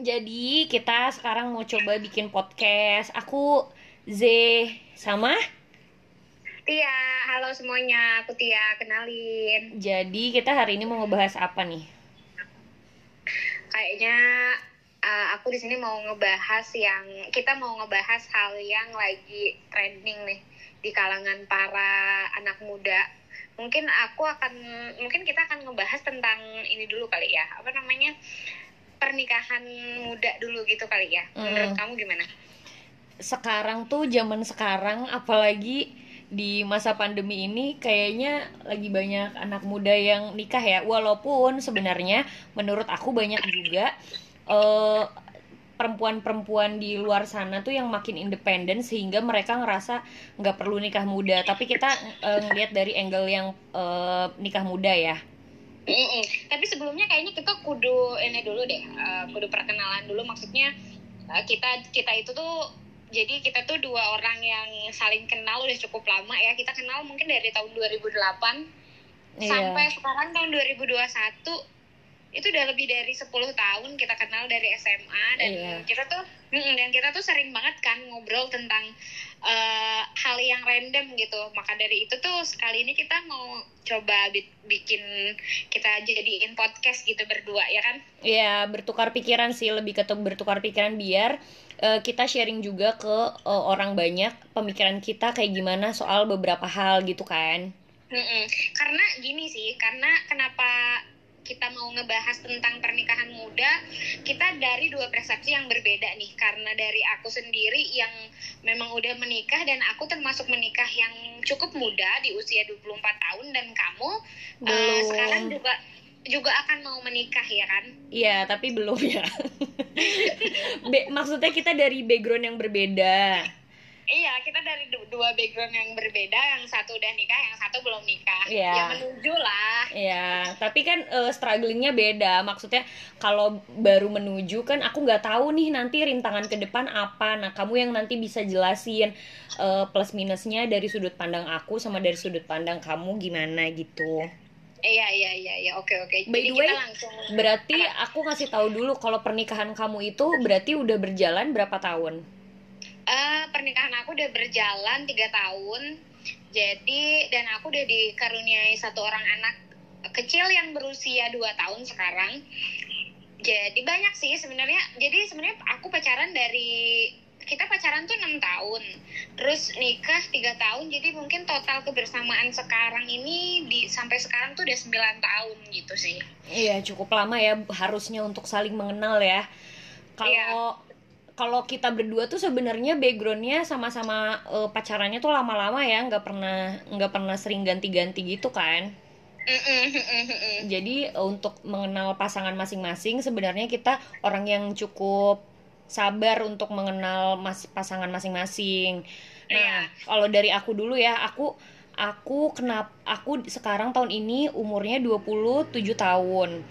Jadi kita sekarang mau coba bikin podcast. Aku Z sama. Tia, halo semuanya, aku Tia, kenalin. Jadi kita hari ini mau ngebahas apa nih? Kayaknya uh, aku di sini mau ngebahas yang kita mau ngebahas hal yang lagi trending nih di kalangan para anak muda. Mungkin aku akan mungkin kita akan ngebahas tentang ini dulu kali ya. Apa namanya? Pernikahan muda dulu gitu kali ya. Menurut Hmm. kamu gimana? Sekarang tuh zaman sekarang apalagi di masa pandemi ini kayaknya lagi banyak anak muda yang nikah ya. Walaupun sebenarnya menurut aku banyak juga eh, perempuan-perempuan di luar sana tuh yang makin independen sehingga mereka ngerasa nggak perlu nikah muda. Tapi kita eh, ngelihat dari angle yang eh, nikah muda ya. Mm-mm. Tapi sebelumnya kayaknya kita kudu ini dulu deh, uh, kudu perkenalan dulu. Maksudnya uh, kita kita itu tuh jadi kita tuh dua orang yang saling kenal udah cukup lama ya. Kita kenal mungkin dari tahun 2008 Iya. sampai sekarang tahun 2021 itu udah lebih dari 10 tahun kita kenal dari SMA dan Iya. kita tuh mm, dan kita tuh sering banget kan ngobrol tentang eh, hal yang random gitu maka dari itu tuh sekali ini kita mau coba bi- bikin kita jadiin podcast gitu berdua ya kan Ya bertukar pikiran sih lebih ke bertukar pikiran biar eh, kita sharing juga ke eh, orang banyak pemikiran kita kayak gimana soal beberapa hal gitu kan. Mm-mm. Karena gini sih, karena kenapa kita mau ngebahas tentang pernikahan muda, kita dari dua persepsi yang berbeda nih. Karena dari aku sendiri yang memang udah menikah dan aku termasuk menikah yang cukup muda di usia 24 tahun dan kamu eh, Belum. sekarang juga juga akan mau menikah ya kan? Iya tapi belum ya. Be- maksudnya kita dari background yang berbeda. Iya, kita dari du- dua background yang berbeda, yang satu udah nikah, yang satu belum nikah. Iya. Ya menuju lah. Ya tapi kan eh, strugglingnya beda. Maksudnya kalau baru menuju kan aku nggak tahu nih nanti rintangan ke depan apa. Nah kamu yang nanti bisa jelasin eh, plus minusnya dari sudut pandang aku sama dari sudut pandang kamu gimana gitu. Iya, iya, iya, iya. Oke, oke. By Jadi the way, kita langsung Berarti aku ngasih tahu dulu kalau pernikahan kamu itu berarti udah berjalan berapa tahun? Eh, pernikahan aku udah berjalan tiga tahun. Jadi dan aku udah dikaruniai satu orang anak kecil yang berusia dua tahun sekarang. Jadi banyak sih sebenarnya. Jadi sebenarnya aku pacaran dari kita pacaran tuh enam tahun, terus nikah tiga tahun. Jadi mungkin total kebersamaan sekarang ini di sampai sekarang tuh udah 9 tahun gitu sih. Iya cukup lama ya harusnya untuk saling mengenal ya. Kalau kalau kita berdua tuh sebenarnya backgroundnya sama-sama eh, pacarannya tuh lama-lama ya nggak pernah nggak pernah sering ganti-ganti gitu kan. Jadi eh, untuk mengenal pasangan masing-masing sebenarnya kita orang yang cukup sabar untuk mengenal mas pasangan masing-masing. Nah, Iya. kalau dari aku dulu ya, aku aku kenapa aku sekarang tahun ini umurnya 27 tahun.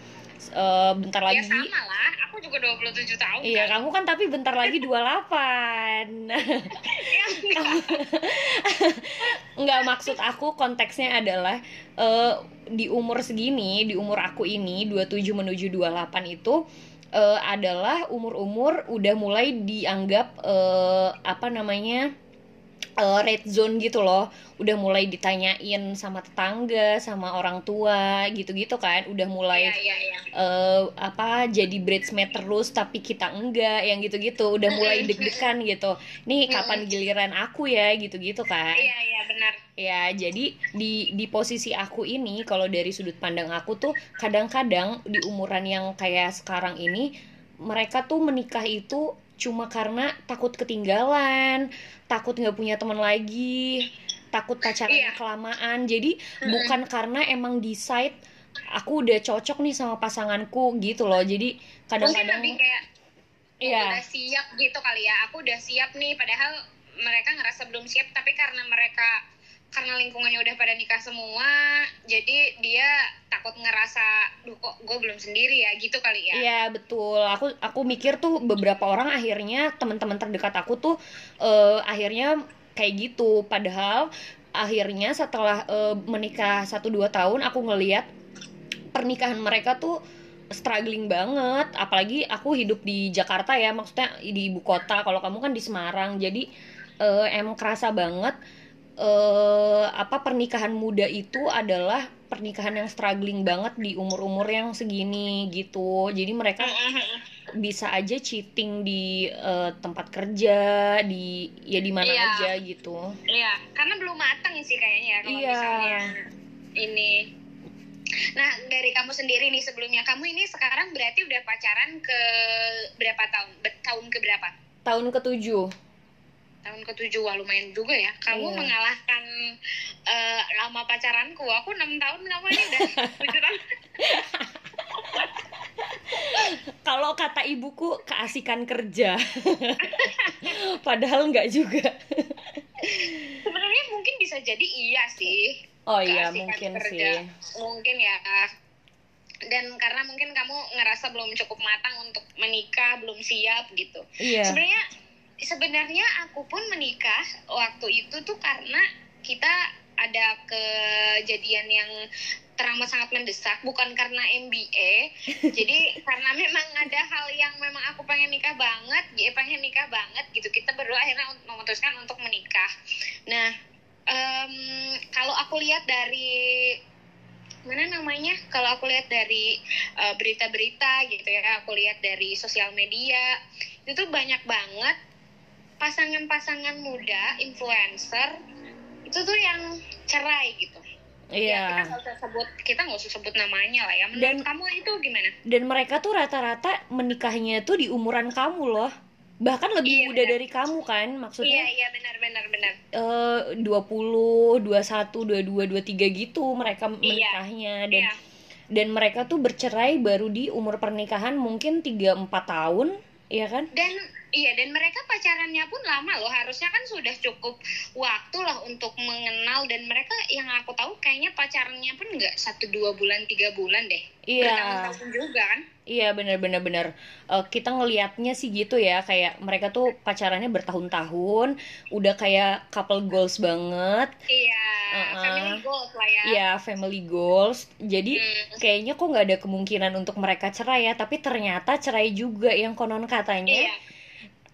Eh, bentar Ya lagi. sama lah, aku juga 27 tahun. Iya, kan. kamu kan tapi bentar lagi 28. Ya, Nggak maksud aku konteksnya adalah eh, di umur segini, di umur aku ini 27 menuju 28 itu eh, adalah umur-umur udah mulai dianggap eh, apa namanya? Eh, red zone gitu loh. Udah mulai ditanyain sama tetangga, sama orang tua gitu-gitu kan. Udah mulai Iya, iya, iya. eh apa jadi bridesmaid terus tapi kita enggak yang gitu-gitu udah mulai deg-degan gitu nih kapan giliran aku ya gitu-gitu kan Iya, iya, benar. ya jadi di di posisi aku ini kalau dari sudut pandang aku tuh kadang-kadang di umuran yang kayak sekarang ini mereka tuh menikah itu cuma karena takut ketinggalan takut nggak punya teman lagi takut pacarannya Iya. kelamaan jadi bukan karena emang decide aku udah cocok nih sama pasanganku gitu loh jadi Mungkin kadang-kadang lebih kayak oh, Iya. udah siap gitu kali ya. Aku udah siap nih, padahal mereka ngerasa belum siap, tapi karena mereka karena lingkungannya udah pada nikah semua, jadi dia takut ngerasa, duh kok gue belum sendiri ya, gitu kali ya. Iya betul. Aku aku mikir tuh beberapa orang akhirnya teman-teman terdekat aku tuh eh, akhirnya kayak gitu. Padahal akhirnya setelah eh, menikah 1 2 tahun aku ngeliat pernikahan mereka tuh struggling banget apalagi aku hidup di Jakarta ya maksudnya di ibu kota kalau kamu kan di Semarang jadi eh, emang kerasa banget eh apa pernikahan muda itu adalah pernikahan yang struggling banget di umur-umur yang segini gitu jadi mereka bisa aja cheating di eh, tempat kerja di ya di mana Iya. aja gitu Iya, karena belum matang sih kayaknya ya, kalau Iya. misalnya ini. Nah, dari kamu sendiri nih sebelumnya, kamu ini sekarang berarti udah pacaran ke berapa tahun? Tahun ke berapa? tahun ketujuh Tahun ketujuh, wah lumayan juga ya. Kamu Iya. mengalahkan eh, lama pacaranku. Aku enam tahun, kamu ini udah tujuh tahun. kalau kata ibuku keasikan kerja padahal nggak juga Sebenarnya mungkin bisa jadi iya sih. oh iya mungkin kerja. sih Mungkin ya. Dan karena mungkin kamu ngerasa belum cukup matang untuk menikah, belum siap gitu. iya sebenarnya sebenarnya aku pun menikah waktu itu tuh karena kita ada kejadian yang teramat sangat mendesak bukan karena MBA jadi karena memang ada hal yang memang aku pengen nikah banget ya pengen nikah banget gitu. Kita berdua akhirnya memutuskan untuk menikah. Nah em, kalau aku lihat dari mana namanya? Kalau aku lihat dari eh, berita-berita gitu ya aku lihat dari sosial media itu tuh banyak banget pasangan-pasangan muda influencer itu tuh yang cerai gitu. Ya, kita iya nggak usah sebut kita nggak usah sebut namanya lah ya. Menurut Dan- kamu itu gimana? Dan mereka tuh rata-rata menikahnya tuh di umuran kamu loh. Bahkan lebih Iya, muda benar. dari kamu kan iya maksudnya? Iya benar benar benar. Eh 20, 21, 22, 23 gitu mereka menikahnya. Dan iya. dan mereka tuh bercerai baru di umur pernikahan mungkin 3 4 tahun ya kan? Dan iya dan mereka pacarannya pun lama loh. Harusnya kan sudah cukup waktu lah untuk mengenal. Dan mereka yang aku tahu kayaknya pacarannya pun nggak satu dua bulan tiga bulan deh. Iya. Bertahun-tahun juga kan? Iya benar-benar benar. Eh, kita ngelihatnya sih gitu ya. Kayak mereka tuh pacarannya bertahun-tahun, udah kayak couple goals banget, iya Uh-uh. family goals lah ya. Ya family goals. Jadi Hmm. kayaknya kok nggak ada kemungkinan untuk mereka cerai ya, tapi ternyata cerai juga yang konon katanya. iya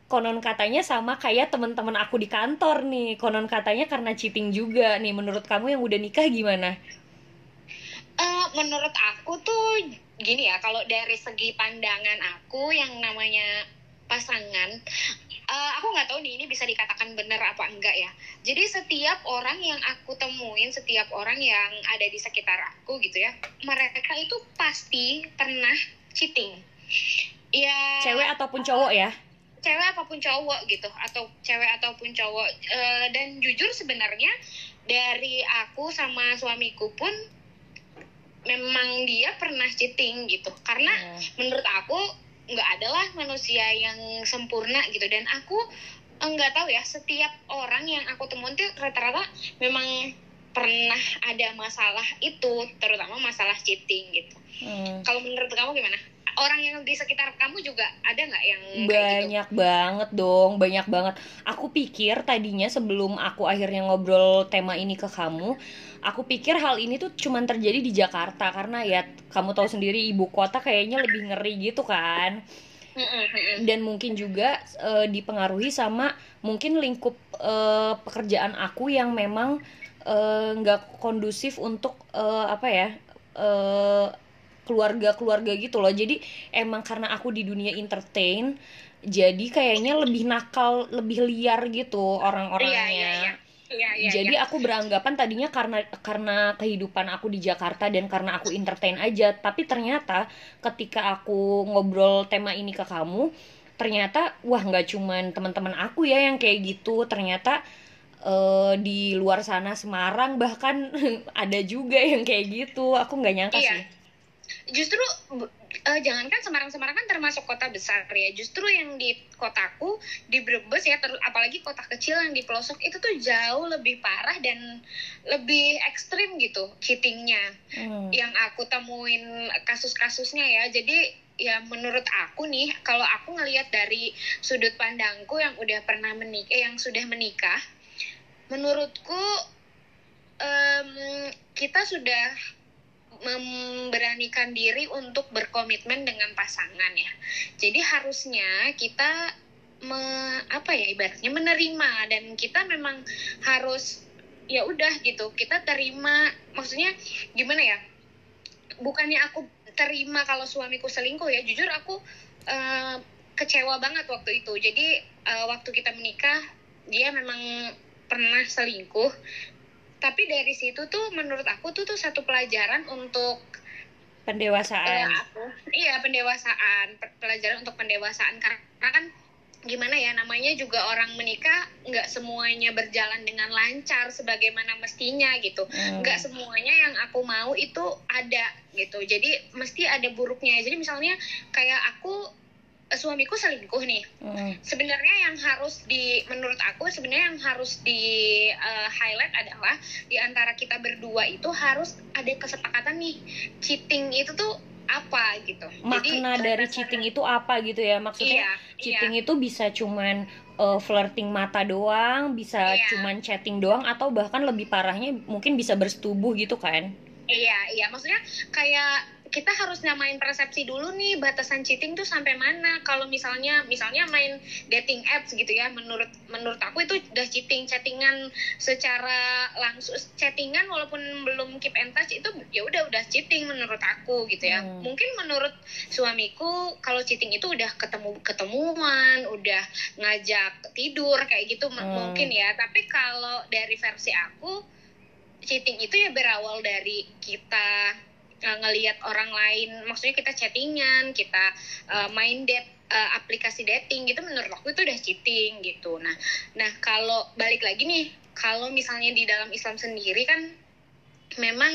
Konon katanya sama kayak teman-teman aku di kantor nih. Konon katanya karena cheating juga nih. Menurut kamu yang udah nikah gimana? Eh, menurut aku tuh gini ya kalau dari segi pandangan aku yang namanya pasangan eh, aku nggak tahu nih ini bisa dikatakan benar apa enggak ya jadi setiap orang yang aku temuin setiap orang yang ada di sekitar aku gitu ya mereka itu pasti pernah cheating ya Cewek ataupun cowok ya? Cewek apa pun cowok gitu atau cewek ataupun cowok. Eh, dan jujur sebenarnya dari aku sama suamiku pun memang dia pernah cheating gitu. Karena Ya. menurut aku nggak adalah manusia yang sempurna gitu. Dan aku eh, nggak tahu ya setiap orang yang aku temuin tuh rata-rata memang pernah ada masalah itu terutama masalah cheating gitu. Hmm. kalau menurut kamu gimana orang yang di sekitar kamu juga ada nggak yang kayak gitu? Banyak banget dong banyak banget. Aku pikir tadinya sebelum aku akhirnya ngobrol tema ini ke kamu aku pikir hal ini tuh cuman terjadi di Jakarta karena ya kamu tahu sendiri ibu kota kayaknya lebih ngeri gitu kan. Dan mungkin juga eh, dipengaruhi sama mungkin lingkup eh, pekerjaan aku yang memang eh, nggak kondusif untuk eh, apa ya eh, keluarga-keluarga gitu loh jadi emang karena aku di dunia entertain jadi kayaknya lebih nakal lebih liar gitu orang-orangnya Iya, iya, iya. Iya, iya, jadi iya. aku beranggapan tadinya karena karena kehidupan aku di Jakarta dan karena aku entertain aja tapi ternyata ketika aku ngobrol tema ini ke kamu ternyata wah nggak cuman teman-teman aku ya yang kayak gitu ternyata eh, di luar sana Semarang bahkan ada juga yang kayak gitu aku nggak nyangka Iya. sih justru eh, jangankan Semarang-Semarang kan termasuk kota besar ya justru yang di kotaku di Brebes ya ter- apalagi kota kecil yang di pelosok itu tuh jauh lebih parah dan lebih ekstrim gitu cheatingnya Hmm. yang aku temuin kasus-kasusnya ya jadi ya menurut aku nih kalau aku ngelihat dari sudut pandangku yang udah pernah menikah eh, yang sudah menikah menurutku em, kita sudah memberanikan diri untuk berkomitmen dengan pasangan ya. Jadi harusnya kita me, apa ya ibaratnya menerima dan kita memang harus ya udah gitu kita terima maksudnya gimana ya bukannya aku terima kalau suamiku selingkuh ya jujur aku uh, kecewa banget waktu itu jadi uh, waktu kita menikah dia memang pernah selingkuh tapi dari situ tuh menurut aku tuh tuh satu pelajaran untuk pendewasaan. uh, aku. Iya pendewasaan. Pelajaran untuk pendewasaan. Karena kan gimana ya namanya juga orang menikah nggak semuanya berjalan dengan lancar sebagaimana mestinya gitu. Hmm. nggak semuanya yang aku mau itu ada gitu. Jadi mesti ada buruknya. Jadi misalnya kayak aku eh, suamiku selingkuh nih hmm. sebenarnya yang harus di menurut aku sebenarnya yang harus di uh, highlight adalah di antara kita berdua itu harus ada kesepakatan nih cheating itu tuh apa gitu. Makna Jadi, dari cheating itu apa gitu ya? Maksudnya iya, cheating iya. itu bisa cuman uh, flirting mata doang, bisa iya. cuman chatting doang atau bahkan lebih parahnya mungkin bisa bersetubuh gitu kan? Iya, iya. Maksudnya kayak kita harus nyamain persepsi dulu nih batasan cheating tuh sampai mana kalau misalnya misalnya main dating apps gitu ya menurut menurut aku itu udah cheating chattingan secara langsung chattingan walaupun belum keep in touch itu ya udah udah cheating menurut aku gitu ya hmm. mungkin menurut suamiku kalau cheating itu udah ketemu ketemuan udah ngajak tidur kayak gitu hmm. mungkin ya tapi kalau dari versi aku cheating itu ya berawal dari kita uh, ngelihat orang lain maksudnya kita chattingan kita uh, main date uh, aplikasi dating gitu menurut aku itu udah cheating gitu nah nah kalau balik lagi nih kalau misalnya di dalam Islam sendiri kan memang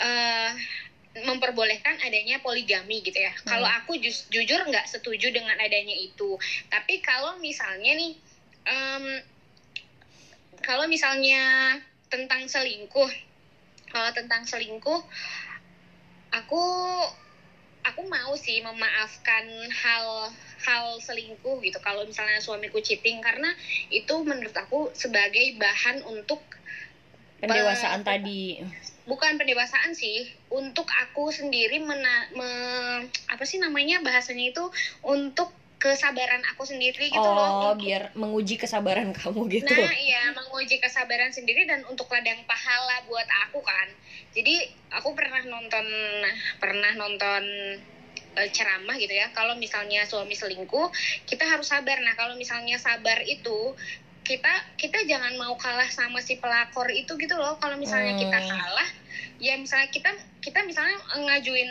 uh, memperbolehkan adanya poligami gitu ya. Hmm. Kalau aku ju jujur nggak setuju dengan adanya itu. Tapi kalau misalnya nih, um, kalau misalnya tentang selingkuh, kalau tentang selingkuh, aku aku mau sih memaafkan hal hal selingkuh gitu. Kalau misalnya suamiku cheating karena itu menurut aku sebagai bahan untuk pendewasaan uh, tadi. bukan pendewasaan sih. Untuk aku sendiri mena, me, apa sih namanya bahasanya itu? Untuk kesabaran aku sendiri gitu oh, loh. Oh, biar menguji kesabaran kamu gitu. Nah, iya, menguji kesabaran sendiri dan untuk ladang pahala buat aku kan. Jadi, aku pernah nonton pernah nonton uh, ceramah gitu ya. Kalau misalnya suami selingkuh, kita harus sabar. Nah, kalau misalnya sabar itu kita kita jangan mau kalah sama si pelakor itu gitu loh. Kalau misalnya hmm. kita kalah, ya misalnya kita kita misalnya ngajuin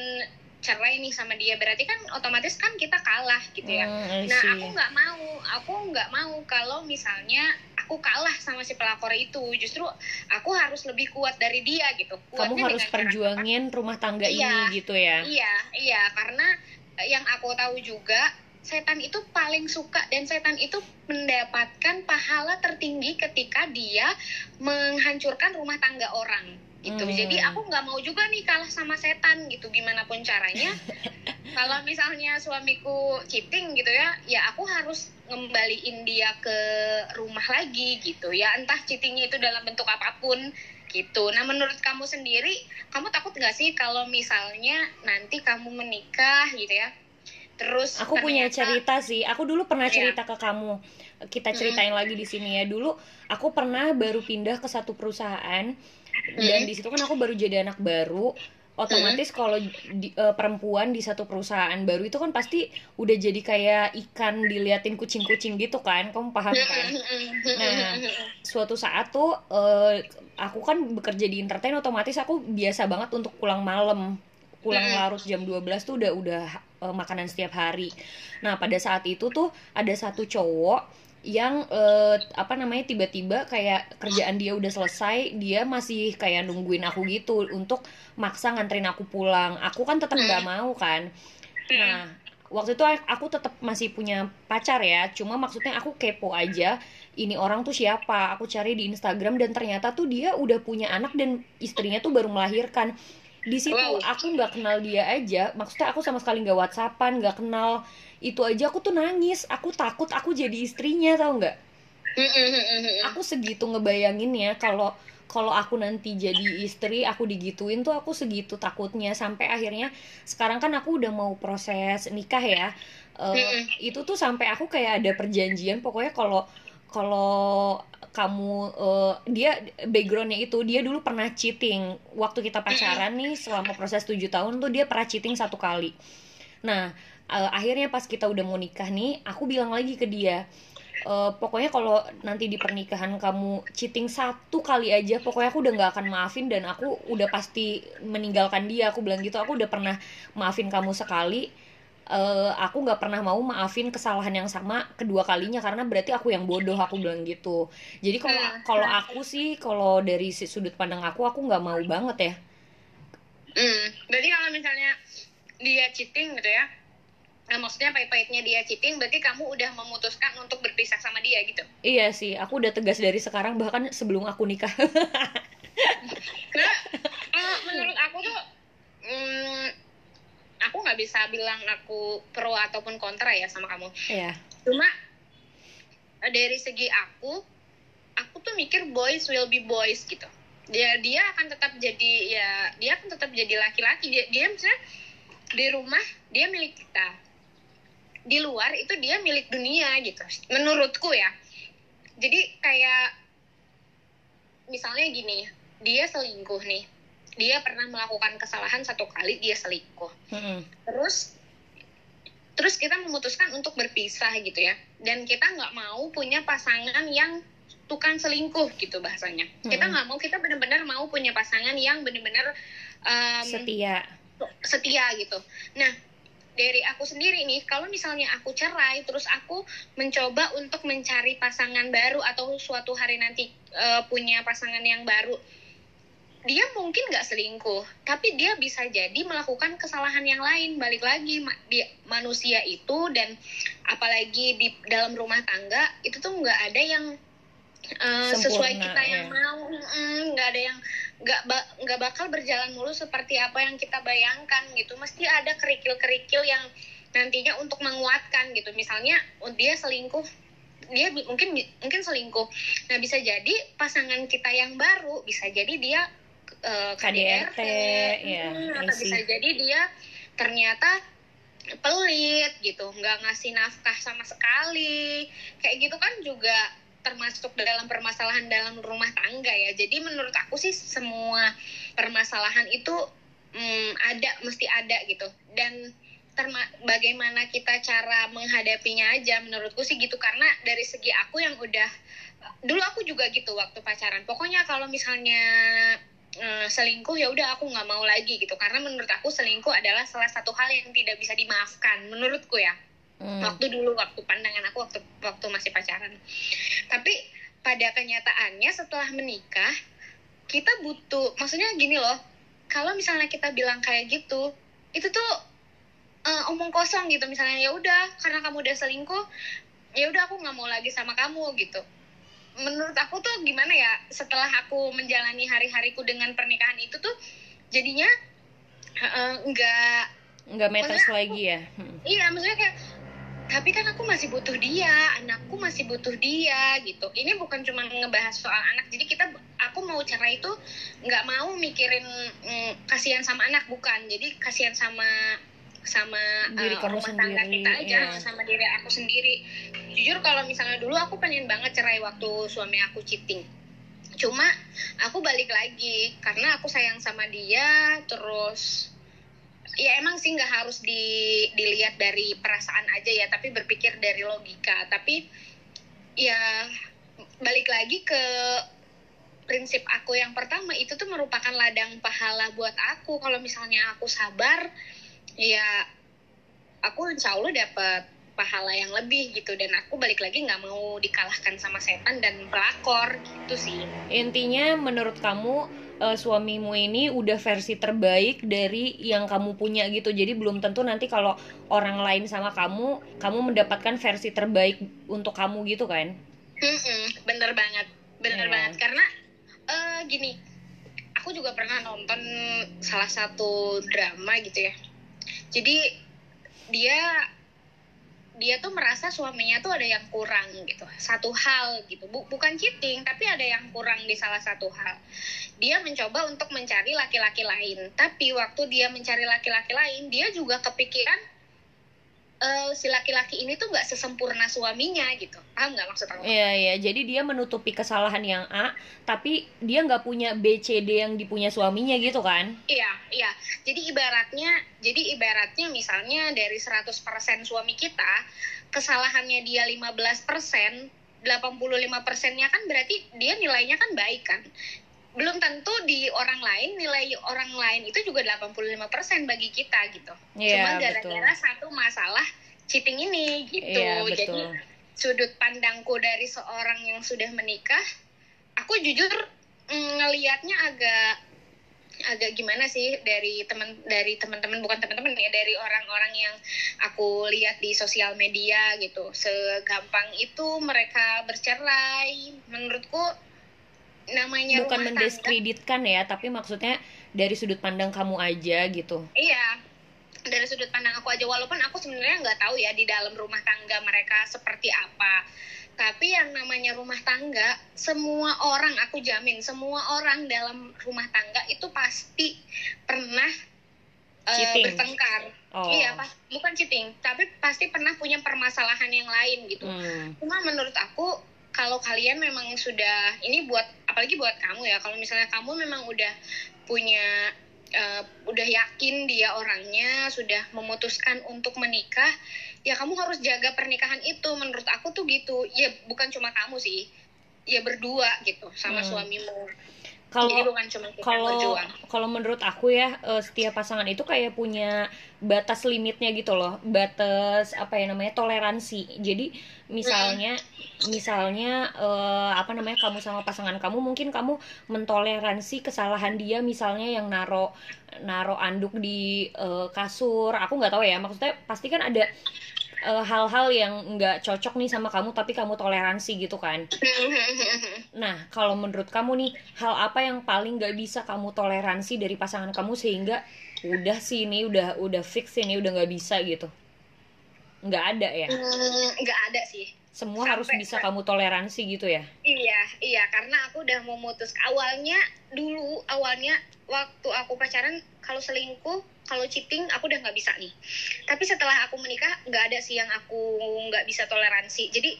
cerai nih sama dia berarti kan otomatis kan kita kalah gitu ya. Hmm, nah aku nggak mau aku nggak mau kalau misalnya aku kalah sama si pelakor itu. Justru aku harus lebih kuat dari dia gitu. Kuatnya kamu harus perjuangin rumah tangga iya, ini gitu ya? Iya iya. Karena yang aku tahu juga setan itu paling suka dan setan itu mendapatkan pahala tertinggi ketika dia menghancurkan rumah tangga orang gitu. Hmm. jadi aku nggak mau juga nih kalah sama setan gitu. Gimana pun caranya. Kalau misalnya suamiku cheating gitu ya ya aku harus ngembaliin dia ke rumah lagi gitu ya. Entah cheatingnya itu dalam bentuk apa pun gitu. Nah menurut kamu sendiri kamu takut nggak sih kalau misalnya nanti kamu menikah gitu ya? Terus aku ternyata, punya cerita sih. Aku dulu pernah iya. cerita ya. ke kamu. Kita ceritain hmm. lagi di sini ya. Dulu aku pernah baru pindah ke satu perusahaan dan di situ kan aku baru jadi anak baru otomatis kalau di, uh, perempuan di satu perusahaan baru itu kan pasti udah jadi kayak ikan diliatin kucing-kucing gitu kan kamu paham kan? nah suatu saat tuh uh, aku kan bekerja di entertain otomatis aku biasa banget untuk pulang malam. Pulang larut jam 12 tuh udah udah uh, makanan setiap hari. Nah pada saat itu tuh ada satu cowok yang uh, apa namanya tiba-tiba kayak kerjaan dia udah selesai dia masih kayak nungguin aku gitu untuk maksa nganterin aku pulang. Aku kan tetap nggak hmm. mau kan. Hmm. nah waktu itu aku tetap masih punya pacar ya. Cuma maksudnya aku kepo aja ini orang tuh siapa? Aku cari di Instagram dan ternyata tuh dia udah punya anak dan istrinya tuh baru melahirkan. Di situ aku nggak kenal dia aja. Maksudnya aku sama sekali nggak whatsappan nggak kenal itu aja aku tuh nangis. Aku takut aku jadi istrinya tau nggak? Aku segitu ngebayangin ya kalau kalau aku nanti jadi istri aku digituin tuh aku segitu takutnya. Sampai akhirnya sekarang kan aku udah mau proses nikah ya. Uh, itu tuh sampai aku kayak ada perjanjian. Pokoknya kalau kalau kamu uh, dia backgroundnya itu dia dulu pernah cheating. Waktu kita pacaran nih selama proses tujuh tahun tuh dia pernah cheating satu kali. Nah uh, akhirnya pas kita udah mau nikah nih aku bilang lagi ke dia uh, pokoknya kalau nanti di pernikahan kamu cheating satu kali aja pokoknya aku udah nggak akan maafin dan aku udah pasti meninggalkan dia. Aku bilang gitu aku udah pernah maafin kamu sekali. Eh, aku nggak pernah mau maafin kesalahan yang sama kedua kalinya karena berarti aku yang bodoh aku bilang gitu. Jadi kalau Hmm. kalau aku sih kalau dari sudut pandang aku aku nggak mau banget ya. Hmm, berarti kalau misalnya dia cheating gitu ya, nah, maksudnya pahit-pahitnya dia cheating, berarti kamu udah memutuskan untuk berpisah sama dia gitu. iya sih aku udah tegas dari sekarang bahkan sebelum aku nikah Nah, menurut aku tuh, hmm, aku nggak bisa bilang aku pro ataupun kontra ya sama kamu. Iya Cuma eh, dari segi aku, aku tuh mikir boys will be boys gitu. Dia dia akan tetap jadi ya dia akan tetap jadi laki-laki. Dia dia misalnya di rumah dia milik kita. Di luar itu dia milik dunia gitu. Menurutku ya. Jadi kayak misalnya gini, dia selingkuh nih. Dia pernah melakukan kesalahan satu kali dia selingkuh Mm-mm. terus terus kita memutuskan untuk berpisah gitu ya dan kita nggak mau punya pasangan yang tukang selingkuh gitu bahasanya kita Mm-mm. nggak mau kita benar-benar mau punya pasangan yang benar-benar um, setia setia gitu nah dari aku sendiri nih kalau misalnya aku cerai terus aku mencoba untuk mencari pasangan baru atau suatu hari nanti eh, punya pasangan yang baru dia mungkin nggak selingkuh tapi dia bisa jadi melakukan kesalahan yang lain balik lagi ma- dia manusia itu dan apalagi di dalam rumah tangga itu tuh nggak ada yang eh, sesuai kita yang ya. mau nggak ada yang nggak ba- nggak bakal berjalan mulus seperti apa yang kita bayangkan gitu. Mesti ada kerikil-kerikil yang nantinya untuk menguatkan gitu. Misalnya oh, dia selingkuh dia mungkin mungkin selingkuh. Nah bisa jadi pasangan kita yang baru bisa jadi dia eh, KDRT, ya, Hmm, atau bisa jadi dia ternyata pelit gitu nggak ngasih nafkah sama sekali. Kayak gitu kan juga termasuk dalam permasalahan dalam rumah tangga ya. Jadi menurut aku sih semua permasalahan itu mm, ada mesti ada gitu. Dan terma bagaimana kita cara menghadapinya aja menurutku sih gitu. Karena dari segi aku yang udah dulu aku juga gitu waktu pacaran. Pokoknya kalau misalnya eh, selingkuh ya udah aku nggak mau lagi gitu. Karena menurut aku selingkuh adalah salah satu hal yang tidak bisa dimaafkan menurutku ya Hmm. waktu dulu waktu pandangan aku waktu waktu masih pacaran tapi pada kenyataannya setelah menikah kita butuh maksudnya gini loh kalau misalnya kita bilang kayak gitu itu tuh eh, omong kosong gitu misalnya ya udah karena kamu udah selingkuh ya udah aku nggak mau lagi sama kamu gitu menurut aku tuh gimana ya setelah aku menjalani hari-hariku dengan pernikahan itu tuh jadinya eh, nggak nggak matters Maksudnya aku- lagi ya Hmm. Iya, maksudnya kayak tapi kan aku masih butuh dia, anakku masih butuh dia gitu. Ini bukan cuma ngebahas soal anak. Jadi kita aku mau cerai itu nggak mau mikirin mm, kasihan sama anak bukan. Jadi kasihan sama sama Diri eh, kamu rumah tangga sendiri, kita aja iya. sama diri aku sendiri. Jujur kalau misalnya dulu aku pengen banget cerai waktu suami aku cheating. Cuma aku balik lagi karena aku sayang sama dia terus ya emang sih nggak harus di, dilihat dari perasaan aja ya tapi berpikir dari logika. Tapi ya balik lagi ke prinsip aku yang pertama itu tuh merupakan ladang pahala buat aku. Kalau misalnya aku sabar ya aku insya Allah dapat pahala yang lebih gitu. Dan aku balik lagi nggak mau dikalahkan sama setan dan pelakor gitu sih. Intinya menurut kamu eh, suamimu ini udah versi terbaik dari yang kamu punya gitu jadi belum tentu nanti kalau orang lain sama kamu kamu mendapatkan versi terbaik untuk kamu gitu kan Mm-mm, bener banget, bener Iya. banget. Karena eh, gini, aku juga pernah nonton salah satu drama gitu ya. Jadi dia dia tuh merasa suaminya tuh ada yang kurang gitu. Satu hal gitu. Bu- bukan cheating tapi ada yang kurang di salah satu hal. Dia mencoba untuk mencari laki-laki lain. Tapi waktu dia mencari laki-laki lain dia juga kepikiran eh, si laki-laki ini tuh nggak sesempurna suaminya gitu paham nggak maksud aku Iya iya, jadi dia menutupi kesalahan yang A, tapi dia nggak punya B, C, D yang dipunya suaminya gitu kan? Iya, iya. Jadi ibaratnya, jadi ibaratnya misalnya dari 100% suami kita, kesalahannya dia 15%, 85%-nya kan berarti dia nilainya kan baik kan. Belum tentu di orang lain nilai orang lain itu juga 85% bagi kita gitu. Iya, Cuma gara-gara satu masalah cheating ini gitu. Jadi betul. sudut pandangku dari seorang yang sudah menikah, aku jujur mm, ngelihatnya agak agak gimana sih dari teman dari teman-teman bukan teman-teman ya dari orang-orang yang aku lihat di sosial media gitu segampang itu mereka bercerai menurutku namanya Bukan rumah tangga mendiskreditkan ya, tapi maksudnya dari sudut pandang kamu aja gitu. Iya, dari sudut pandang aku aja walaupun aku sebenarnya nggak tahu ya di dalam rumah tangga mereka seperti apa. Tapi yang namanya rumah tangga, semua orang aku jamin semua orang dalam rumah tangga itu pasti pernah Cheating. bertengkar. Oh. Iya, pas, bukan cheating, tapi pasti pernah punya permasalahan yang lain gitu. Hmm. Cuma menurut aku kalau kalian memang sudah ini buat apalagi buat kamu ya kalau misalnya kamu memang udah punya eh, udah yakin dia orangnya sudah memutuskan untuk menikah ya kamu harus jaga pernikahan itu. Menurut aku tuh gitu. Ya bukan cuma kamu sih. Ya berdua gitu sama Hmm. suamimu Kalau jadi bukan cuma kita yang kalau berjuang. kalau menurut aku ya eh, setiap pasangan itu kayak punya batas limitnya gitu loh. Batas apa ya namanya toleransi. Jadi misalnya misalnya eh, apa namanya kamu sama pasangan kamu mungkin kamu mentoleransi kesalahan dia misalnya yang naro naro anduk di eh, kasur. Aku nggak tahu ya maksudnya pasti kan ada eh, hal-hal yang nggak cocok nih sama kamu tapi kamu toleransi gitu kan Nah, kalau menurut kamu nih, hal apa yang paling gak bisa kamu toleransi dari pasangan kamu sehingga udah sih ini udah udah fix ini udah nggak bisa gitu? Nggak ada ya. Hmm, nggak ada sih Semua Sampai- harus bisa kamu toleransi gitu ya. Iya, iya karena aku udah memutus awalnya dulu awalnya waktu aku pacaran kalau selingkuh, kalau cheating aku udah nggak bisa nih. Tapi setelah aku menikah nggak ada sih yang aku nggak bisa toleransi. Jadi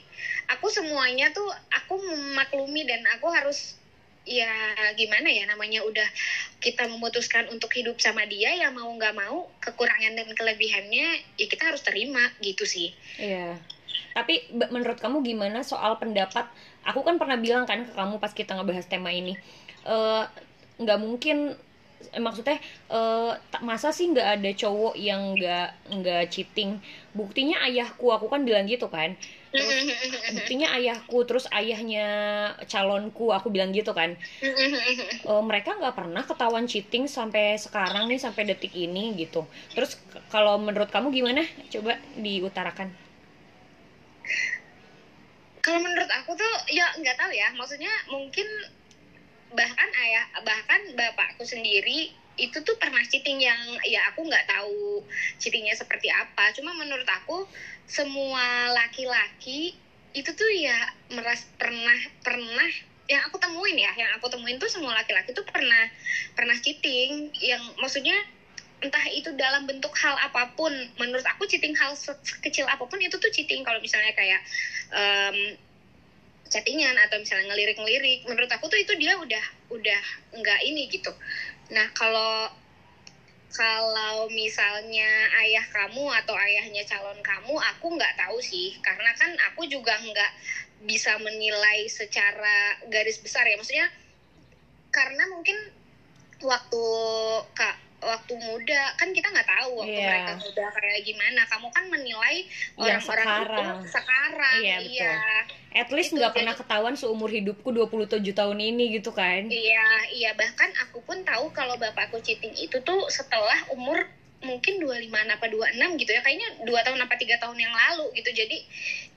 aku semuanya tuh aku memaklumi dan aku harus ya gimana ya namanya udah kita memutuskan untuk hidup sama dia ya mau nggak mau kekurangan dan kelebihannya ya kita harus terima gitu sih. Iya. Tapi menurut kamu gimana soal pendapat? Aku kan pernah bilang kan ke kamu pas kita ngebahas tema ini, eh, nggak mungkin, eh, maksudnya tak- masa sih nggak ada cowok yang nggak nggak cheating? Buktinya ayahku, aku kan bilang gitu kan. Terus buktinya ayahku, terus ayahnya calonku, aku bilang gitu kan. Eh, mereka nggak pernah ketahuan cheating sampai sekarang nih, sampai detik ini gitu. Terus kalau menurut kamu gimana? Coba diutarakan. kalau menurut aku tuh ya nggak tahu ya maksudnya mungkin bahkan ayah bahkan bapakku sendiri itu tuh pernah cheating yang ya aku nggak tahu cheatingnya seperti apa cuma menurut aku semua laki-laki itu tuh ya meras pernah pernah yang aku temuin ya yang aku temuin tuh semua laki-laki tuh pernah pernah cheating yang maksudnya entah itu dalam bentuk hal apa pun menurut aku cheating hal se- sekecil apa pun itu tuh cheating. Kalau misalnya kayak em, chattingan atau misalnya ngelirik-ngelirik menurut aku tuh itu dia udah udah nggak ini gitu. Nah kalau kalau misalnya ayah kamu atau ayahnya calon kamu aku nggak tahu sih. Karena kan aku juga nggak bisa menilai secara garis besar ya. Maksudnya karena mungkin waktu kak waktu muda kan kita nggak tahu waktu Iya. mereka muda kayak gimana kamu kan menilai Yang orang-orang sekarang. itu sekarang Iya, iya At least nggak pernah ketahuan seumur hidupku 27 tahun ini gitu kan. Iya, iya bahkan aku pun tahu kalau bapakku cheating itu tuh setelah umur mungkin 25 apa 26 gitu ya. Kayaknya 2 tahun apa 3 tahun yang lalu gitu. Jadi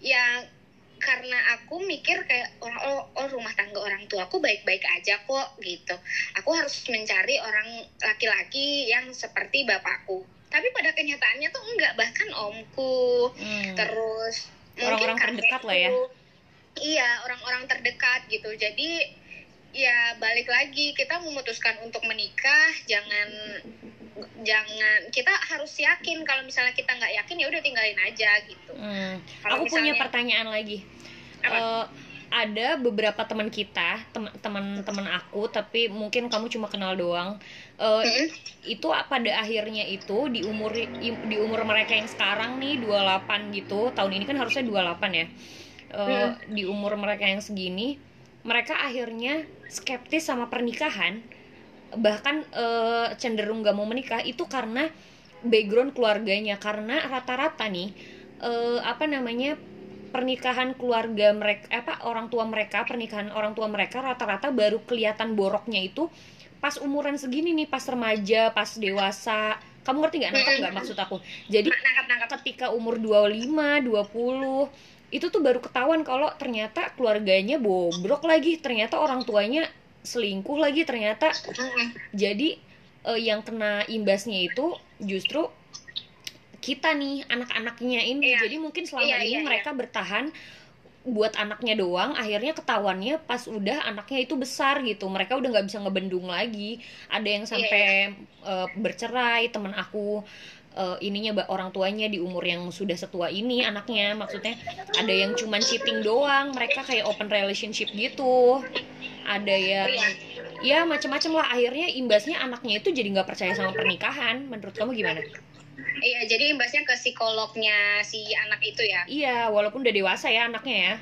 ya karena aku mikir kayak orang oh, oh rumah tangga orang tua aku baik-baik aja kok gitu. Aku harus mencari orang laki-laki yang seperti bapakku. tapi pada kenyataannya tuh enggak bahkan omku Hmm. terus mungkin Orang-orang terdekat lah ya. iya orang-orang terdekat gitu jadi ya balik lagi kita memutuskan untuk menikah jangan jangan kita harus yakin kalau misalnya kita nggak yakin ya udah tinggalin aja gitu Hmm. Aku punya misalnya- pertanyaan lagi. Apa? Eh, ada beberapa teman kita, tem- teman-teman aku, tapi mungkin kamu cuma kenal doang. Eh, Mm-mm. itu pada akhirnya itu di umur di umur mereka yang sekarang nih 28 gitu. Tahun ini kan harusnya 28 ya. Eh, di umur mereka yang segini, mereka akhirnya skeptis sama pernikahan. Bahkan eh, cenderung gak mau menikah itu karena background keluarganya. Karena rata-rata nih eh, apa namanya pernikahan keluarga mereka apa orang tua mereka pernikahan orang tua mereka rata-rata baru kelihatan boroknya itu pas umuran segini nih pas remaja pas dewasa. Kamu ngerti nggak? Nangkep nggak maksud aku? Jadi nangkap nangkap ketika umur 25, 20 itu tuh baru ketahuan kalau ternyata keluarganya bobrok lagi. Ternyata orang tuanya selingkuh lagi ternyata. Jadi eh, yang kena imbasnya itu justru kita nih anak-anaknya ini. Iya. jadi mungkin selama Iya, ini iya, mereka bertahan buat anaknya doang akhirnya ketahuannya pas udah anaknya itu besar gitu. Mereka udah nggak bisa ngebendung lagi. Ada Iya, yang sampai eh, bercerai temen aku eh, ininya orang tuanya di umur yang sudah setua ini anaknya. Maksudnya ada yang cuman cheating doang. Mereka kayak open relationship gitu ada yang Iya. ya macam-macam lah akhirnya imbasnya anaknya itu jadi nggak percaya sama pernikahan menurut kamu gimana Iya, jadi imbasnya ke psikolognya si anak itu ya. iya walaupun udah dewasa ya anaknya ya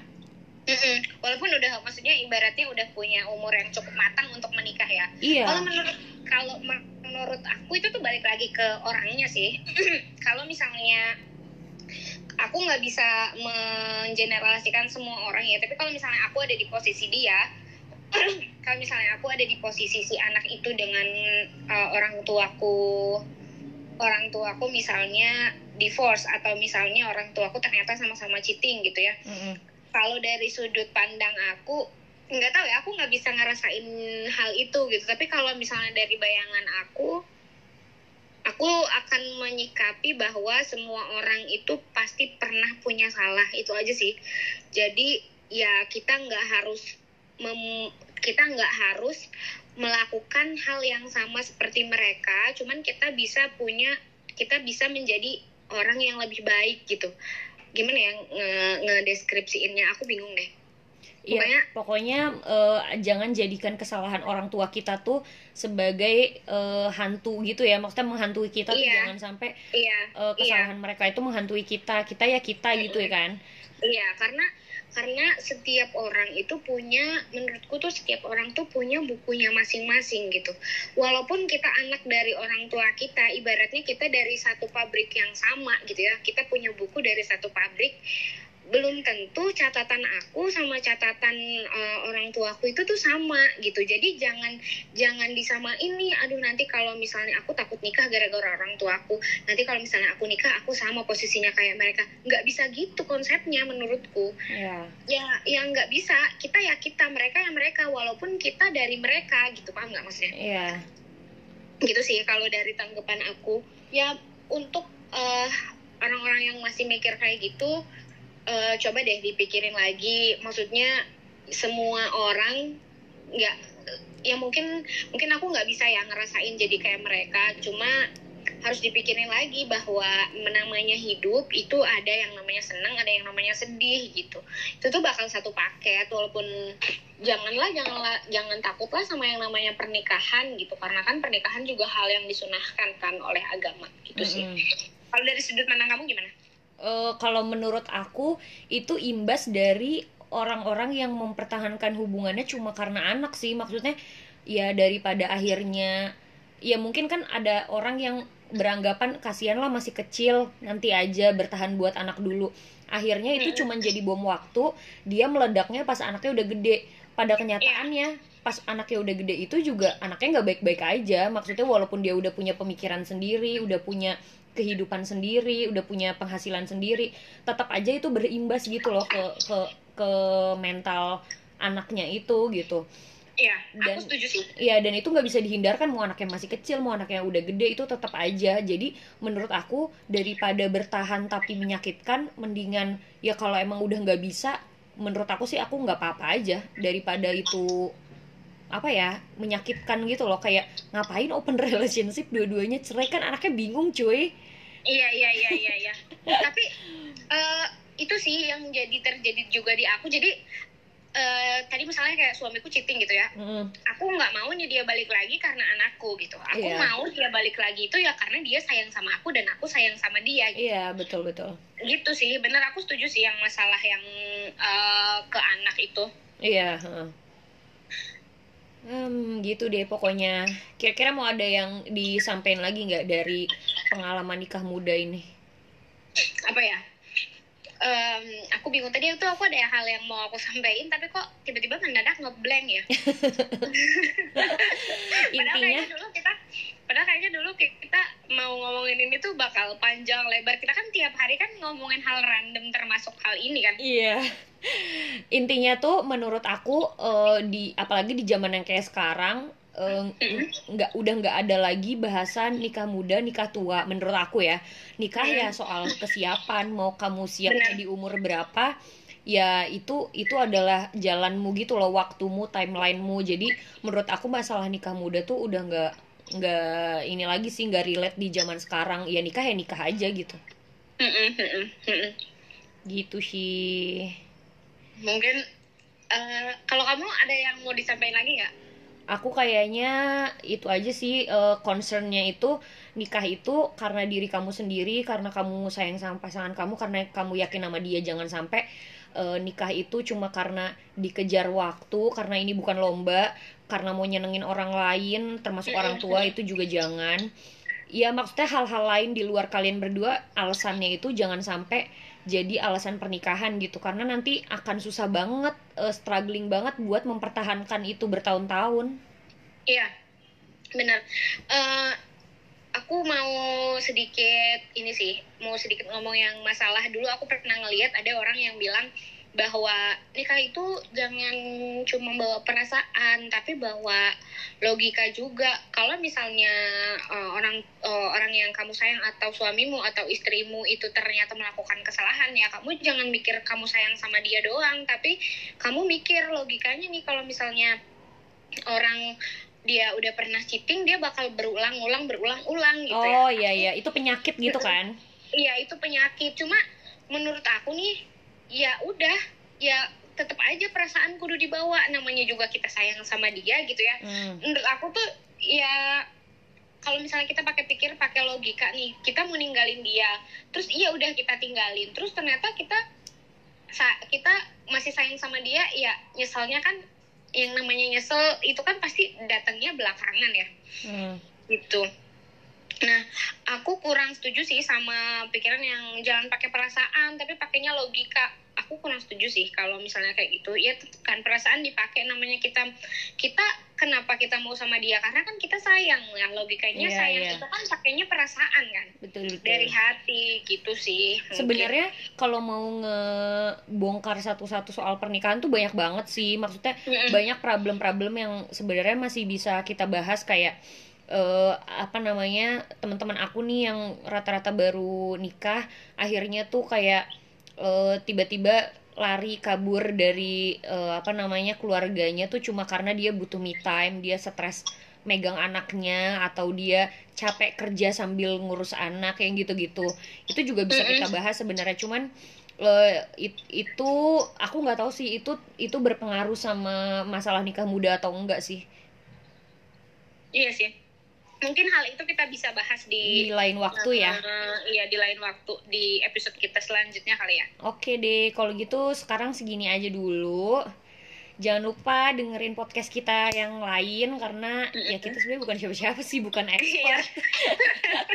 Mm-mm. Walaupun udah maksudnya ibaratnya udah punya umur yang cukup matang untuk menikah ya. iya Kalau menurut kalau me- menurut aku itu tuh balik lagi ke orangnya sih. kalau misalnya aku nggak bisa mengeneralisasikan semua orang ya, tapi kalau misalnya aku ada di posisi dia, kalau misalnya aku ada di posisi si anak itu dengan uh, orang tuaku, orang tuaku misalnya divorce atau misalnya orang tuaku ternyata sama-sama cheating gitu ya. Mm-mm. kalau dari sudut pandang aku nggak tahu ya aku nggak bisa ngerasain hal itu gitu. Tapi kalau misalnya dari bayangan aku aku akan menyikapi bahwa semua orang itu pasti pernah punya salah itu aja sih. Jadi ya kita nggak harus mem- kita nggak harus melakukan hal yang sama seperti mereka cuman kita bisa punya kita bisa menjadi orang yang lebih baik gitu gimana ya nge- ngedeskripsiinnya aku bingung deh Iya, Pokoknya- pokoknya eh, jangan jadikan kesalahan orang tua kita tuh sebagai eh, hantu gitu ya. Maksudnya menghantui kita tuh Iya. jangan sampai iya eh, kesalahan mereka itu menghantui kita. Kita ya kita gitu ya kan. Iya, karena karena setiap orang itu punya menurutku tuh setiap orang tuh punya bukunya masing-masing gitu. Walaupun kita anak dari orang tua kita, ibaratnya kita dari satu pabrik yang sama gitu ya. Kita punya buku dari satu pabrik. Belum tentu catatan aku sama catatan eh, orang tuaku itu tuh sama gitu. Jadi jangan jangan disamain nih. Aduh nanti kalau misalnya aku takut nikah gara-gara orang tuaku. Nanti kalau misalnya aku nikah aku sama posisinya kayak mereka. Nggak bisa gitu konsepnya menurutku Iya. ya yang nggak bisa kita ya kita mereka ya mereka walaupun kita dari mereka gitu paham nggak maksudnya Iya. gitu sih kalau dari tanggapan aku ya untuk eh, orang-orang yang masih mikir kayak gitu eh, coba deh dipikirin lagi. Maksudnya semua orang nggak ya mungkin mungkin aku nggak bisa ya ngerasain jadi kayak mereka. Cuma harus dipikirin lagi bahwa namanya hidup itu ada yang namanya senang ada yang namanya sedih gitu. Itu tuh bakal satu paket walaupun janganlah janganlah jangan takutlah sama yang namanya pernikahan gitu. Karena kan pernikahan juga hal yang disunahkan kan oleh agama gitu sih. Mm-mm. kalau dari sudut pandang kamu gimana Eh, kalau menurut aku itu imbas dari orang-orang yang mempertahankan hubungannya cuma karena anak sih. Maksudnya ya daripada akhirnya ya mungkin kan ada orang yang beranggapan kasihan lah masih kecil nanti aja bertahan buat anak dulu. Akhirnya itu cuma jadi bom waktu dia meledaknya pas anaknya udah gede. Pada kenyataannya pas anaknya udah gede itu juga anaknya nggak baik-baik aja. Maksudnya walaupun dia udah punya pemikiran sendiri udah punya kehidupan sendiri udah punya penghasilan sendiri tetap aja itu berimbas gitu loh ke ke ke mental anaknya itu gitu Iya, Dan- aku setuju sih. Iya dan itu nggak bisa dihindarkan mau anaknya masih kecil mau anaknya udah gede itu tetap aja jadi menurut aku daripada bertahan tapi menyakitkan mendingan ya kalau emang udah nggak bisa menurut aku sih aku nggak apa-apa aja daripada itu apa ya menyakitkan gitu loh kayak ngapain open relationship dua-duanya cerai kan anaknya bingung cuy Iya, iya, iya, iya, iya. Tapi eh, itu sih yang jadi terjadi juga di aku. Jadi eh, tadi misalnya kayak suamiku cheating gitu ya. Mm, Aku nggak maunya dia balik lagi karena anakku gitu. Aku Iya. mau dia balik lagi itu ya karena dia sayang sama aku dan aku sayang sama dia. Gitu, iya betul betul Gitu sih. Bener aku setuju sih yang masalah yang eh, ke anak itu. iya heeh. Hmm, gitu deh pokoknya kira-kira mau ada yang disampaikan lagi nggak dari pengalaman nikah muda ini Apa ya? Em, aku bingung tadi itu aku ada hal yang mau aku sampaikan tapi kok tiba-tiba mendadak ngeblank ya. Padahal intinya kayaknya dulu kita padahal kayaknya dulu kita mau ngomongin ini tuh bakal panjang lebar. Kita kan tiap hari kan ngomongin hal random termasuk hal ini kan. Iya. Intinya tuh menurut aku eh, di apalagi di zaman yang kayak sekarang nggak udah nggak ada lagi bahasan nikah muda nikah tua menurut aku ya. Nikah ya soal kesiapan mau kamu siapnya Benar. di umur berapa ya itu itu adalah jalanmu gitu loh waktumu timelinemu. Jadi menurut aku masalah nikah muda tuh udah nggak nggak ini lagi sih nggak relate di zaman sekarang. Ya nikah ya nikah aja gitu. Gitu sih. Mungkin eh, kalau kamu ada yang mau disampaikan lagi nggak? Aku kayaknya itu aja sih eh, concernnya itu nikah itu karena diri kamu sendiri karena kamu sayang sama pasangan kamu karena kamu yakin sama dia jangan sampai eh, nikah itu cuma karena dikejar waktu karena ini bukan lomba karena mau nyenengin orang lain termasuk orang tua itu juga jangan. Ya maksudnya hal-hal lain di luar kalian berdua alasannya itu jangan sampai jadi alasan pernikahan gitu karena nanti akan susah banget eh, struggling banget buat mempertahankan itu bertahun-tahun Iya, benar. Eh, aku mau sedikit ini sih, mau sedikit ngomong yang masalah dulu. Aku pernah ngeliat ada orang yang bilang bahwa nikah itu jangan cuma bawa perasaan, tapi bawa logika juga. Kalau misalnya eh, orang eh, orang yang kamu sayang atau suamimu atau istrimu itu ternyata melakukan kesalahan ya, kamu jangan mikir kamu sayang sama dia doang, tapi kamu mikir logikanya nih kalau misalnya orang dia udah pernah cheating dia bakal berulang-ulang berulang-ulang gitu ya. Oh iya iya. Itu penyakit gitu kan? Iya itu penyakit. Cuma menurut aku nih ya udah ya tetap aja perasaan kudu dibawa. Namanya juga kita sayang sama dia gitu ya. Hmm, menurut aku tuh ya kalau misalnya kita pakai pikir pakai logika nih kita mau ninggalin dia terus iya udah kita tinggalin terus ternyata kita kita masih sayang sama dia ya nyeselnya kan yang namanya nyesel itu kan pasti datangnya belakangan ya. Hmm. gitu nah aku kurang setuju sih sama pikiran yang jangan pakai perasaan tapi pakainya logika. Aku kurang setuju sih kalau misalnya kayak gitu. Ya kan perasaan dipakai namanya kita kita kenapa kita mau sama dia? Karena kan kita sayang ya logikanya Iya, sayang. iya. itu kan pakainya perasaan kan? Betul betul. Dari hati gitu sih sebenarnya kalau mau ngebongkar satu-satu soal pernikahan tuh banyak banget sih. Maksudnya Mm-mm. banyak problem-problem yang sebenarnya masih bisa kita bahas kayak eh, apa namanya teman-teman aku nih yang rata-rata baru nikah akhirnya tuh kayak eh, tiba-tiba lari kabur dari eh, apa namanya keluarganya tuh cuma karena dia butuh me time dia stres megang anaknya atau dia capek kerja sambil ngurus anak yang gitu-gitu. Itu juga bisa kita bahas sebenarnya cuman eh, it- itu aku nggak tahu sih itu itu berpengaruh sama masalah nikah muda atau enggak sih? Iya sih mungkin hal itu kita bisa bahas di di lain waktu ya Eh, iya di lain waktu di episode kita selanjutnya kali ya Oke deh, kalau gitu sekarang segini aja dulu. Jangan lupa dengerin podcast kita yang lain karena ya kita sebenarnya bukan siapa-siapa sih, bukan Iya. expert.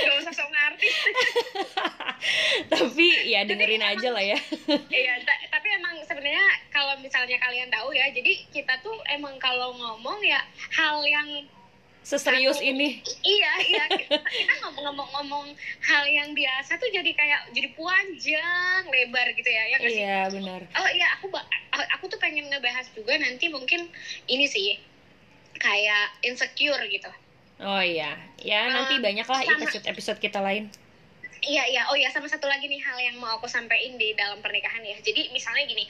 Gak usah sok ngerti. Tapi ya dengerin aja lah ya. Iya, ta- tapi emang sebenarnya kalau misalnya kalian tahu ya, jadi kita tuh emang kalau ngomong ya hal yang seserius Satu- ini. iya iya. Kita ngomong-ngomong hal yang biasa tuh jadi kayak jadi panjang lebar gitu ya ya iya benar. Oh iya aku ba- aku tuh pengen ngebahas juga nanti mungkin ini sih kayak insecure gitu. Oh iya. Ya nanti Eh, banyak lah episode episode kita lain. Iya iya. Oh ya sama satu lagi nih hal yang mau aku sampaikan di dalam pernikahan ya. Jadi misalnya gini,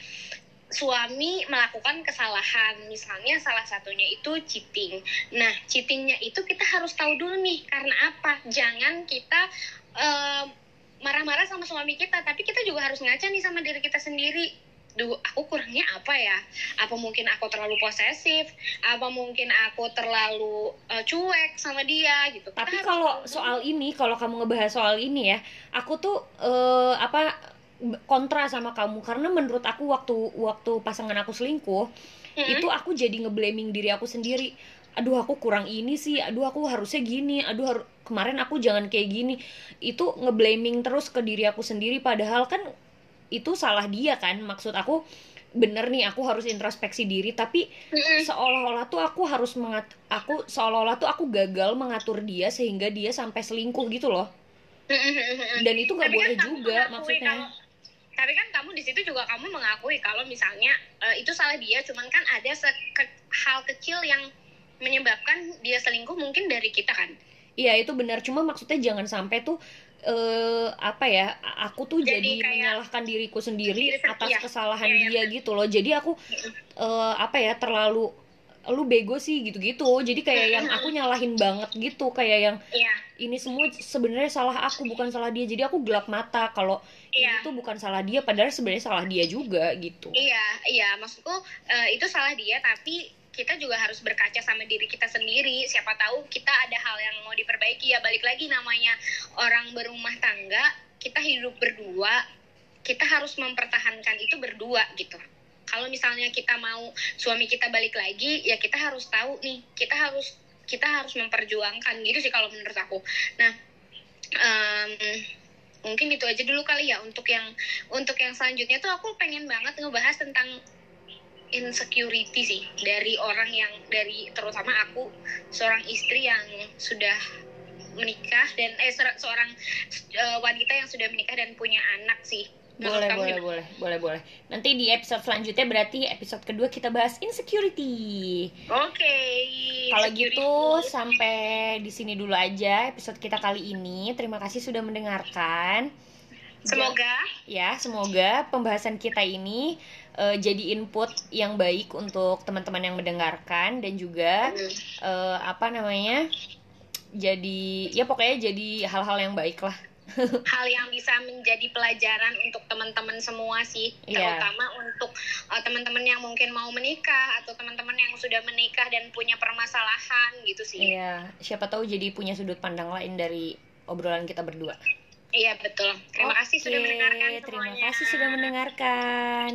suami melakukan kesalahan, misalnya salah satunya itu cheating. Nah cheatingnya itu kita harus tahu dulu nih karena apa? Jangan kita eh, marah-marah sama suami kita, tapi kita juga harus ngaca nih sama diri kita sendiri. Duh, aku kurangnya apa ya? Apa mungkin aku terlalu posesif? Apa mungkin aku terlalu eh, cuek sama dia gitu? Tapi kalau soal ini kalau kamu ngebahas soal ini ya aku tuh eh, apa kontra sama kamu. Karena menurut aku waktu waktu pasangan aku selingkuh Mm-mm. itu aku jadi ngeblaming diri aku sendiri. Aduh aku kurang ini sih. Aduh aku harusnya gini. Aduh haru- kemarin aku jangan kayak gini. Itu ngeblaming terus ke diri aku sendiri. Padahal kan itu salah dia kan. Maksud aku bener nih aku harus introspeksi diri. Tapi seolah-olah tuh aku harus mengat aku seolah-olah tuh aku gagal mengatur dia sehingga dia sampai selingkuh gitu loh. Dan itu nggak kan boleh juga maksudnya. kalau- tapi kan kamu di situ juga kamu mengakui kalau misalnya eh, itu salah dia, cuman kan ada seke- hal kecil yang menyebabkan dia selingkuh mungkin dari kita kan. iya itu benar. Cuma maksudnya jangan sampai tuh eh apa ya aku tuh jadi, Jadi kayak- menyalahkan diriku sendiri Diri sen- atas iya. kesalahan Iya, iya, dia gitu loh. Jadi aku eh apa ya terlalu lu bego sih gitu-gitu jadi kayak yang aku nyalahin banget gitu kayak yang Iya, ini semua sebenarnya salah aku bukan salah dia jadi aku gelap mata kalau ini tuh bukan salah dia padahal sebenarnya salah dia juga gitu iya, iya. Maksudku eh, itu salah dia, tapi kita juga harus berkaca sama diri kita sendiri. Siapa tahu kita ada hal yang mau diperbaiki ya. Balik lagi namanya orang berumah tangga, kita hidup berdua, kita harus mempertahankan itu berdua gitu. Kalau misalnya kita mau suami kita balik lagi, ya kita harus tahu nih, kita harus kita harus memperjuangkan gitu sih kalau menurut aku. Nah, em, mungkin itu aja dulu kali ya untuk yang untuk yang selanjutnya tuh aku pengen banget ngebahas tentang insecurity sih dari orang yang dari terutama aku seorang istri yang sudah menikah dan eh se- seorang eh, wanita yang sudah menikah dan punya anak sih. Boleh boleh gimana? boleh boleh boleh. Nanti di episode selanjutnya berarti episode kedua kita bahas insecurity. Oke. kalau security. gitu sampai di sini dulu aja episode kita kali ini. Terima kasih sudah mendengarkan. Semoga. Ya semoga pembahasan kita ini eh, jadi input yang baik untuk teman-teman yang mendengarkan dan juga eh, apa namanya jadi ya pokoknya jadi hal-hal yang baik lah hal yang bisa menjadi pelajaran untuk teman-teman semua sih, Iya. terutama untuk uh, teman-teman yang mungkin mau menikah atau teman-teman yang sudah menikah dan punya permasalahan gitu sih. Iya, siapa tahu jadi punya sudut pandang lain dari obrolan kita berdua. Iya betul. Terima kasih sudah mendengarkan Terima semuanya. kasih sudah mendengarkan.